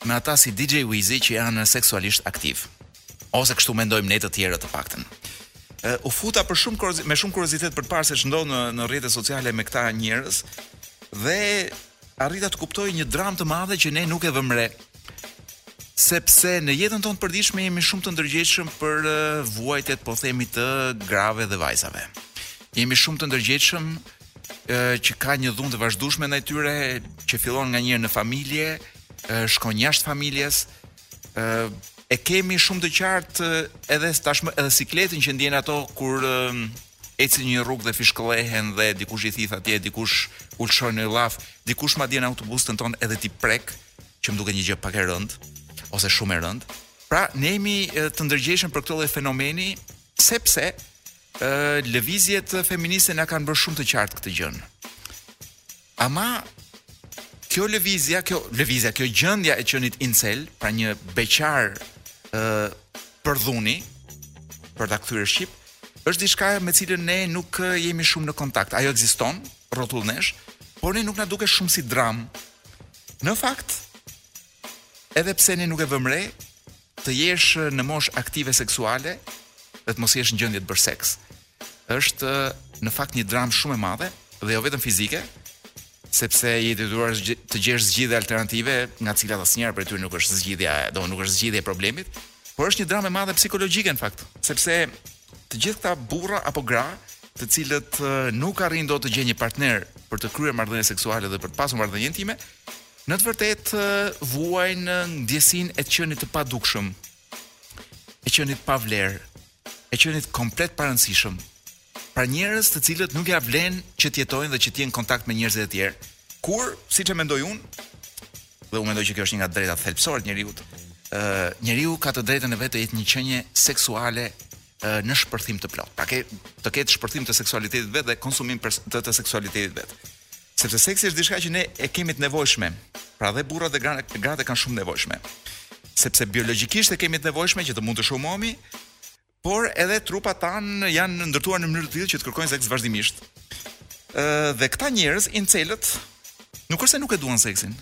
me ata si DJ Wizi që janë seksualisht aktivë. Ose kështu mendojmë ne të tjerët të paktën. Uh, u futa për shumë, me shumë kuriozitet për të parë se ç'ndodh në në rrjetet sociale me këta njerëz dhe arrita të kuptoj një dramë të madhe që ne nuk e vëmë re sepse në jetën tonë të përditshme jemi shumë të ndërgjegjshëm për vuajtjet, po themi të grave dhe vajzave. Jemi shumë të ndërgjegjshëm që ka një dhunë të vazhdueshme ndaj tyre, që fillon nga njëri në familje, shkon jashtë familjes. ë e kemi shumë të qartë edhe tashmë edhe sikletin që ndjejnë ato kur ecin në rrugë dhe fishkëllehen dhe dikush i thith atje, dikush u lëshon një llaf, dikush madje në autobus tenton edhe t'i prekë, që më duket një gjë pak e rëndë ose shumë e rëndë. Pra, ne jemi të ndërgjegjshëm për këtë lloj fenomeni, sepse Lëvizjet feministe na kanë bërë shumë të qartë këtë gjën. Ama kjo lëvizja, kjo lëvizja, kjo gjendja e të qenit incel, pra një beqar ë përdhuni për ta kthyer shqip, është diçka me cilën ne nuk jemi shumë në kontakt. Ajo ekziston rrotull nesh, por ne nuk na duket shumë si dramë. Në fakt, edhe pse ne nuk e vëmë re, të jesh në moshë aktive seksuale dhe të mos jesh në gjendje të bësh seks. Është në fakt një dramë shumë e madhe dhe jo vetëm fizike, sepse je detyruar të gjesh zgjidhje alternative, nga të cilat asnjëra prej tyre nuk është zgjidhja, do nuk është zgjidhje e problemit, por është një dramë e madhe psikologjike në fakt, sepse të gjithë këta burra apo gra, të cilët nuk arrijnë dot të gjejnë një partner për të kryer marrëdhënie seksuale dhe për të pasur marrëdhënie intime, Në të vërtetë vuajnë ndjesinë e qenit të padukshëm, e qenit pa vlerë, e qenit komplet parëndësishëm. Pra njerëz të cilët nuk ia vlen që të jetojnë dhe që të jenë në kontakt me njerëzit e tjerë. Kur, siç e mendoj unë, dhe unë mendoj që kjo është një nga të drejtat thelbësore të njeriut, ë njeriu ka të drejtën e vet të jetë një qenie seksuale në shpërthim të plotë. Pra që të ketë shpërthim të seksualitetit vet dhe konsumim të, të seksualitetit vet. Sepse seksi është diçka që ne e kemi të nevojshme. Pra dhe burrat dhe gratë, gratë e kanë shumë nevojshme. Sepse biologjikisht e kemi të nevojshme që të mund të shumohemi, por edhe trupat tanë janë ndërtuar në mënyrë të tillë që të kërkojnë seks vazhdimisht. Ë dhe këta njerëz incelët nuk është se nuk e duan seksin.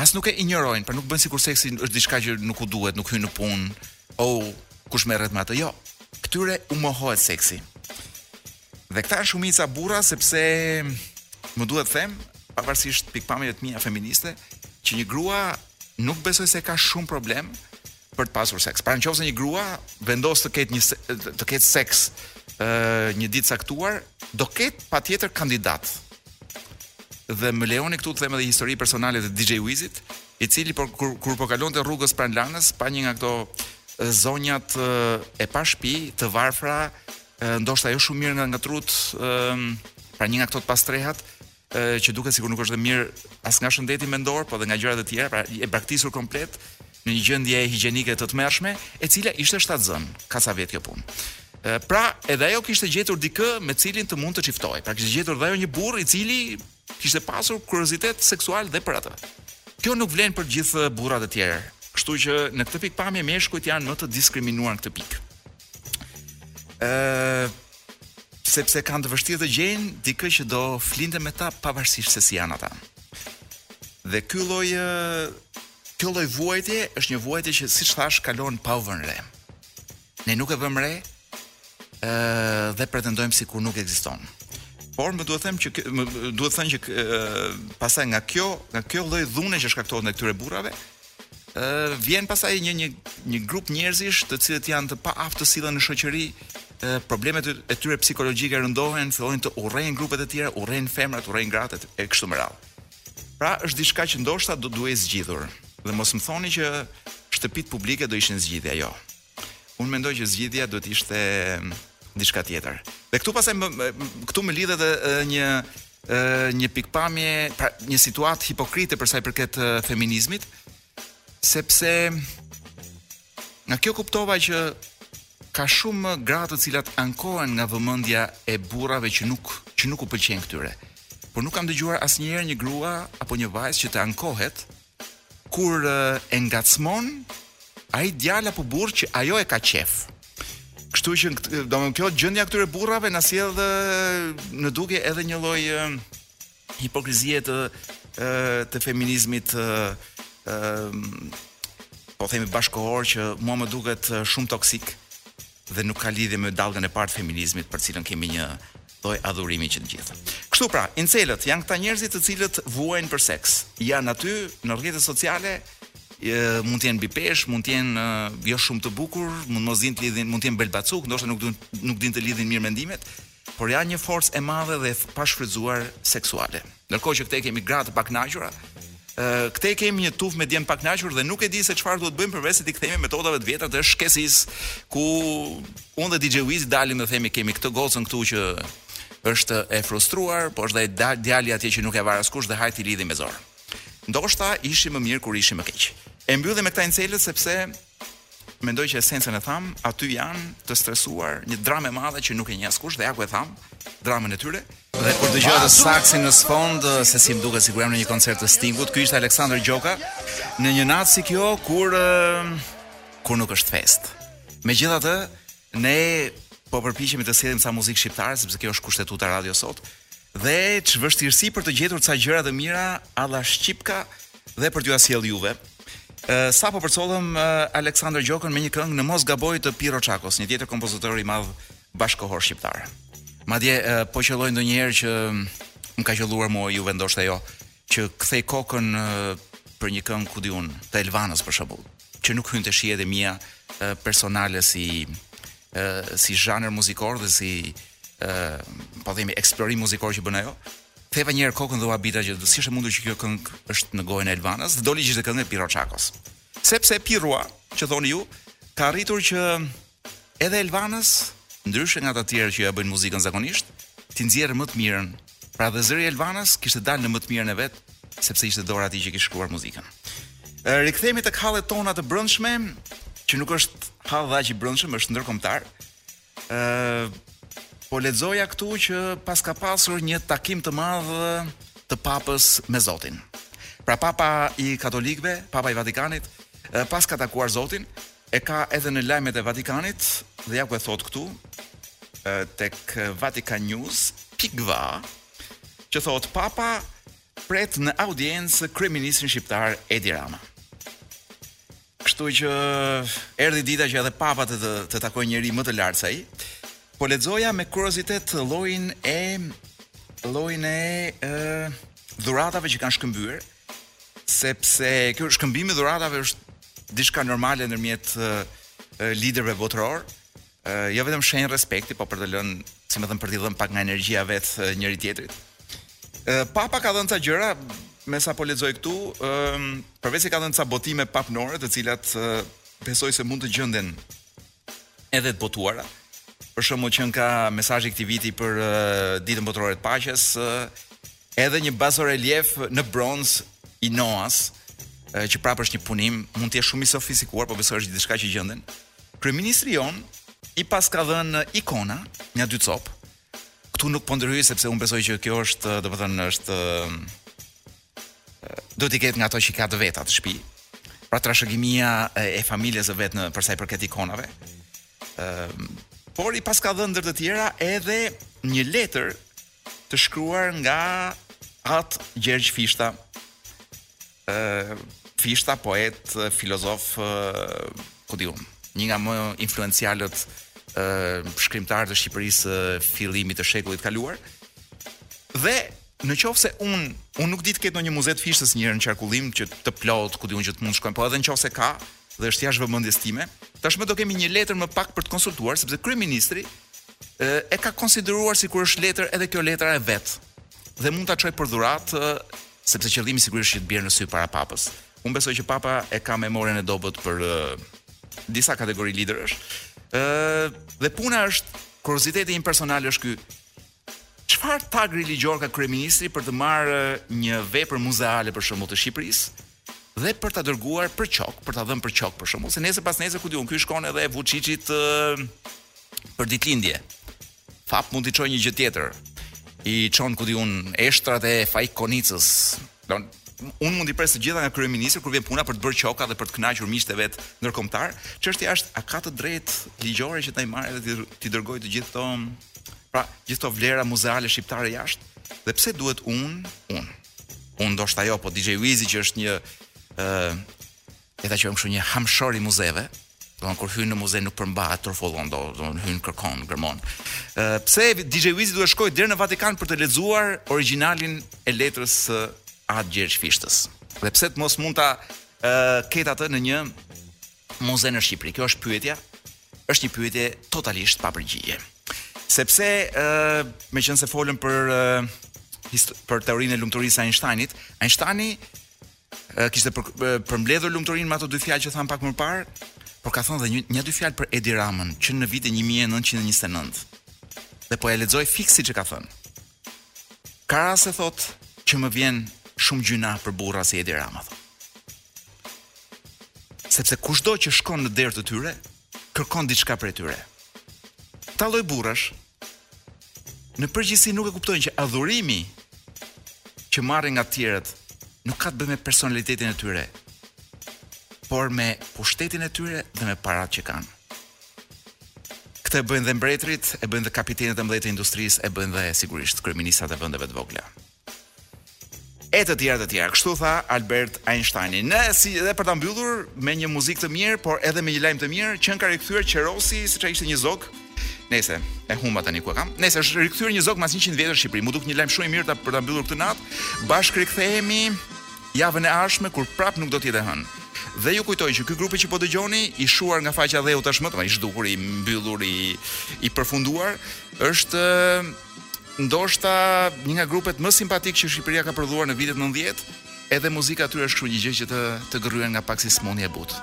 As nuk e injorojnë, pra nuk bëjnë sikur seksi është diçka që nuk u duhet, nuk hyn në punë. Oh, kush merret me atë? Jo. Këtyre u mohohet seksi. Dhe këta janë shumica burra sepse më duhet të them, pavarësisht pikëpamjeve të mia feministe, që një grua nuk besoj se ka shumë problem për të pasur seks. Pra në qoftë se një grua vendos të ketë një të ketë seks ë një ditë të caktuar, do ketë patjetër kandidat. Dhe më lejoni këtu të them edhe histori personale të DJ Wizit, i cili por kur, kur po kalonte rrugës pranë Lanës, pa një nga këto zonjat e pa shtëpi, të varfra, ndoshta jo shumë mirë nga nga trutë, pra një nga këto të pastrehat, që duket sikur nuk është dhe mirë as nga shëndeti mendor, po dhe nga gjëra të tjera, pra e braktisur komplet në një gjendje higjienike të tmerrshme, e cila ishte shtatzënë, ka ca vjet kjo punë. Pra, edhe ajo kishte gjetur dikë me cilin të mund të çiftohej. Pra kishte gjetur dhe ajo një burrë i cili kishte pasur kuriozitet seksual dhe për atë. Kjo nuk vlen për gjithë burrat e tjerë. Kështu që në këtë pikëpamje meshkujt janë më të diskriminuar në këtë pikë. Ëh, Sepse kanë të vështirë të gjejnë dikë që do flinte me ta pavarësisht se si janë ata. Dhe ky lloj kjo lloj vuajtje është një vuajtje që siç thashë kalon pa u vënë re. Ne nuk e vëmë re ë dhe pretendojmë sikur nuk ekziston. Por më duhet të them që më duhet thënë që pastaj nga kjo, nga kjo lloj dhune që shkaktohet ndaj këtyre burrave, Ë vjen pastaj një një një grup njerëzish të cilët janë të paaftë të sillen në shoqëri, problemet e tyre psikologjike rëndohen, fillojnë të urrejnë grupet e tjera, urrejnë femrat, urrejnë gratë e kështu me radhë. Pra është diçka që ndoshta do duhej zgjidhur. Dhe mos më thoni që shtëpitë publike do ishin zgjidhja, jo. Unë mendoj që zgjidhja do të ishte diçka tjetër. Dhe këtu pastaj më, këtu më lidhet një një pikëpamje, pra një situatë hipokrite për sa i përket feminizmit, sepse nga kjo kuptova që ka shumë gra të cilat ankohen nga vëmendja e burrave që nuk që nuk u pëlqejnë këtyre. Por nuk kam dëgjuar asnjëherë një grua apo një vajzë që të ankohet Kur e ngacmon ai djalë apo burrë që ajo e ka qejf. Kështu që domethënë kjo gjendja e këtyre burrave na sjell në dukje edhe një lloj hipokrizie të të feminizmit ë po themi bashkëkohor që mua më duket shumë toksik dhe nuk ka lidhje me dallgën e parë të feminizmit për cilën kemi një lloj adhurimi që të gjithë. Kështu pra, incelët janë këta njerëzit të cilët vuajnë për seks. Janë aty në rrjetet sociale, e, mund të jenë mbi peshë, mund të jenë jo shumë të bukur, mund mos dinë të lidhin, mund të jenë belbacukë, ndoshta nuk dinë nuk dinë të lidhin mirë mendimet, por janë një forcë e madhe dhe e pashfrytëzuar seksuale. Ndërkohë që këtej kemi gra të pakënaqura, ë këtej kemi një tufë me djem pakënaqur dhe nuk e di se çfarë duhet të bëjmë përveçse t'i kthehemi metodave të vjetra të shkesisë, ku unë dhe DJ Wiz dalim dhe themi kemi këtë gocën këtu që është e frustruar, po është dhe djali atje që nuk e var askush dhe hajt i lidhim me zor. Ndoshta ishim më mirë kur ishim më keq. E mbyllim me këta incelët sepse Mendoj që esencën e thamë, aty janë të stresuar, një dramë e madhe që nuk e njeh askush dhe ja ku e thamë, dramën e tyre. Dhe kur dëgjoj atë saksin në sfond, se si më duket sikur jam në një koncert të Stingut, ky ishte Aleksandër Gjoka në një natë si kjo kur kur nuk është festë. Megjithatë, Ne po përpiqemi të sjellim ca muzikë shqiptare sepse kjo është kushtetuta radios sot dhe ç'vështirësi për të gjetur ca gjëra të mira alla shqipka dhe për t'jua sjellë juve. Sapo përcollëm Aleksandër Gjokën me një këngë në mos gaboj të Pirro Çakos, një tjetër kompozitor i madh bashkëkohor shqiptar. Madje po qëlloi ndonjëherë që më ka qëlluar mua juve ndoshta jo. që kthej kokën për një këngë ku di unë të Elvanës për shembull, që nuk hyn te shijet e mia personale si si zhanër muzikor dhe si po themi eksplorim muzikor që bën ajo. Ktheva një herë kokën dhe u habita që si është e mundur që kjo këngë është në gojën e Elvanës dhe doli që ishte këngë e Pirro Çakos. Sepse Pirroja, që thoni ju, ka arritur që Edhe Elvanës, ndryshe nga të tjerët që ja bëjnë muzikën zakonisht, t'i nxjerrë më të mirën. Pra dhe zëri i Elvanës kishte dalë në më të mirën e vet, sepse ishte dora e tij që kishte shkruar muzikën. Rikthehemi te hallet tona të brendshme, që nuk është hall dhe aq i brendshëm, është ndërkombëtar. Ë po lexoja këtu që paska pasur një takim të madh të Papës me Zotin. Pra Papa i Katolikëve, Papa i Vatikanit, paska takuar Zotin E ka edhe në lajmet e Vatikanit dhe ja ku e thotë këtu tek Vatikan News, pikë va, që thotë Papa pret në audiencë kryeministrin shqiptar Edi Rama. Kështu që erdhi dita që edhe papa të të, të takojë njeri më të lartë se ai. Po lexoja me kuriozitet llojin e llojin e ë dhuratave që kanë shkëmbyer. Sepse kjo shkëmbimi i dhuratave është diçka normale ndërmjet liderëve botërorë, jo vetëm shenjë respekti, po për të lënë, si me thënë, për t'i dhënë pak nga energjia e vet njëri tjetrit. Papa ka dhënë ca gjëra, me sa po lexoj këtu, përveç se ka dhënë ca botime papnore, të cilat besoj se mund të gjenden edhe të botuara. Për shembull qenka mesazhi i këtij viti për uh, Ditën Botërore të Paqes, uh, edhe një bazorelief në bronz i Noas, uh, që prapë është një punim, mund të jetë shumë i sofistikuar, po besoj është diçka që gjenden. Kryeministri jonë i paska dhënë ikona, nja dy copë. Ktu nuk po ndërhyj sepse un besoj që kjo është, domethënë është Duhet t'i ketë nga ato që i ka të vetat në shtëpi. Pra trashëgimia e familjes së vet në përsa i përket ikonave. Ëm por i paska dhënë ndër të tjera edhe një letër të shkruar nga At Gjergj Fishta. Ë Fishta poet, filozof, ku di un, një nga më influencialët ë shkrimtarë të Shqipërisë fillimit të shekullit të kaluar. Dhe Në qoftë se un, un nuk di të ketë ndonjë muze të Fishtës njëherë në qarkullim që të plot, ku di un që të mund të shkojmë, po edhe në qoftë se ka dhe është jashtë vëmendjes time, tashmë do kemi një letër më pak për të konsultuar sepse kryeministri e, e ka konsideruar sikur është letër, edhe kjo letra e vet. Dhe mund ta çojë për dhuratë sepse qëllimi siç duket është që të bjerë në sy para papës. Unë besoj që papa e ka memorien e dobët për e, disa kategori liderësh. Ë dhe puna është kurioziteti im personal është ky Çfarë tagri ligjor ka kryeministri për të marrë një vepër muzeale për shembull të Shqipërisë dhe për ta dërguar për qok, për ta dhënë për qok për shembull, se nesër pasnesër ku di un, ky shkon edhe Vuçiçit për ditëlindje. Fap mund t'i çojë një gjë tjetër. I çon ku di un eshtrat e Faik Konicës, Don, unë mund t'i pres të gjitha nga kryeministri kur vjen puna për të bërë qoka dhe për të kënaqur miqtë e vet ndërkombëtarë. Çështja është a ka të drejtë ligjore që t'i marrë dhe t'i dërgojë të gjithë këto pra gjithë këto vlera muzeale shqiptare jashtë? Dhe pse duhet unë, unë? Unë ndoshta jo, po DJ Wizi që është një ë le ta quajmë kështu një hamshor i muzeve, Don kur hyn në muze nuk përmbahet turfullon, do don hyn kërkon, gërmon. Ë pse DJ Wizi duhet shkojë deri në Vatikan për të lexuar origjinalin e letrës së At Gjergj Fishtës? Dhe pse të mos mund ta ë ketë atë në një muze në Shqipëri? Kjo është pyetja. Është një pyetje totalisht pa përgjigje. Sepse ë meqenëse folëm për ë për teorinë e lumturisë së Einsteinit, Einsteini kishte për, përmbledhur lumturinë me ato dy fjalë që thamë pak më parë, por ka thënë dhe një, një dy fjalë për Edi Ramën që në vitin 1929. Dhe po e lexoj fiks siç e ka thënë. Ka raste thotë që më vjen shumë gjynah për burra si Edi Rama. Thotë. Sepse kushdo që shkon në derë të tyre, kërkon diçka prej tyre. Këta lloj burrash Në përgjithësi nuk e kuptojnë që adhurimi që marrin nga të tjerët nuk ka të bëjë me personalitetin e tyre, por me pushtetin e tyre dhe me paratë që kanë. Këtë e bëjnë dhe mbretërit, e bëjnë dhe kapitenët e mëdhenj të industrisë, e bëjnë dhe sigurisht kryeministrat e vendeve të vogla. e të tjera të tjera. Kështu tha Albert Einsteini. Ne si edhe për ta mbyllur me një muzikë të mirë, por edhe me një lajm të mirë, qenka rikthyer Qerosi, siç ai ishte një zog. Nëse e humba tani ku e kam. Nëse është rikthyer një zog mas 100 vjetësh në Shqipëri, m'u duk një lajm shumë i mirë ta për ta mbyllur këtë natë. Bashkë rikthehemi javën e ardhshme kur prap nuk do të jetë hënë. Dhe ju kujtoj që ky grupi që po dëgjoni, i shuar nga faqja e dheut tashmë, i zhdukur, i mbyllur, i i përfunduar, është ndoshta një nga grupet më simpatike që Shqipëria ka prodhuar në vitet 90, edhe muzika e tyre është kështu një gjë që të të gërryen nga pak si sëmundje e butë.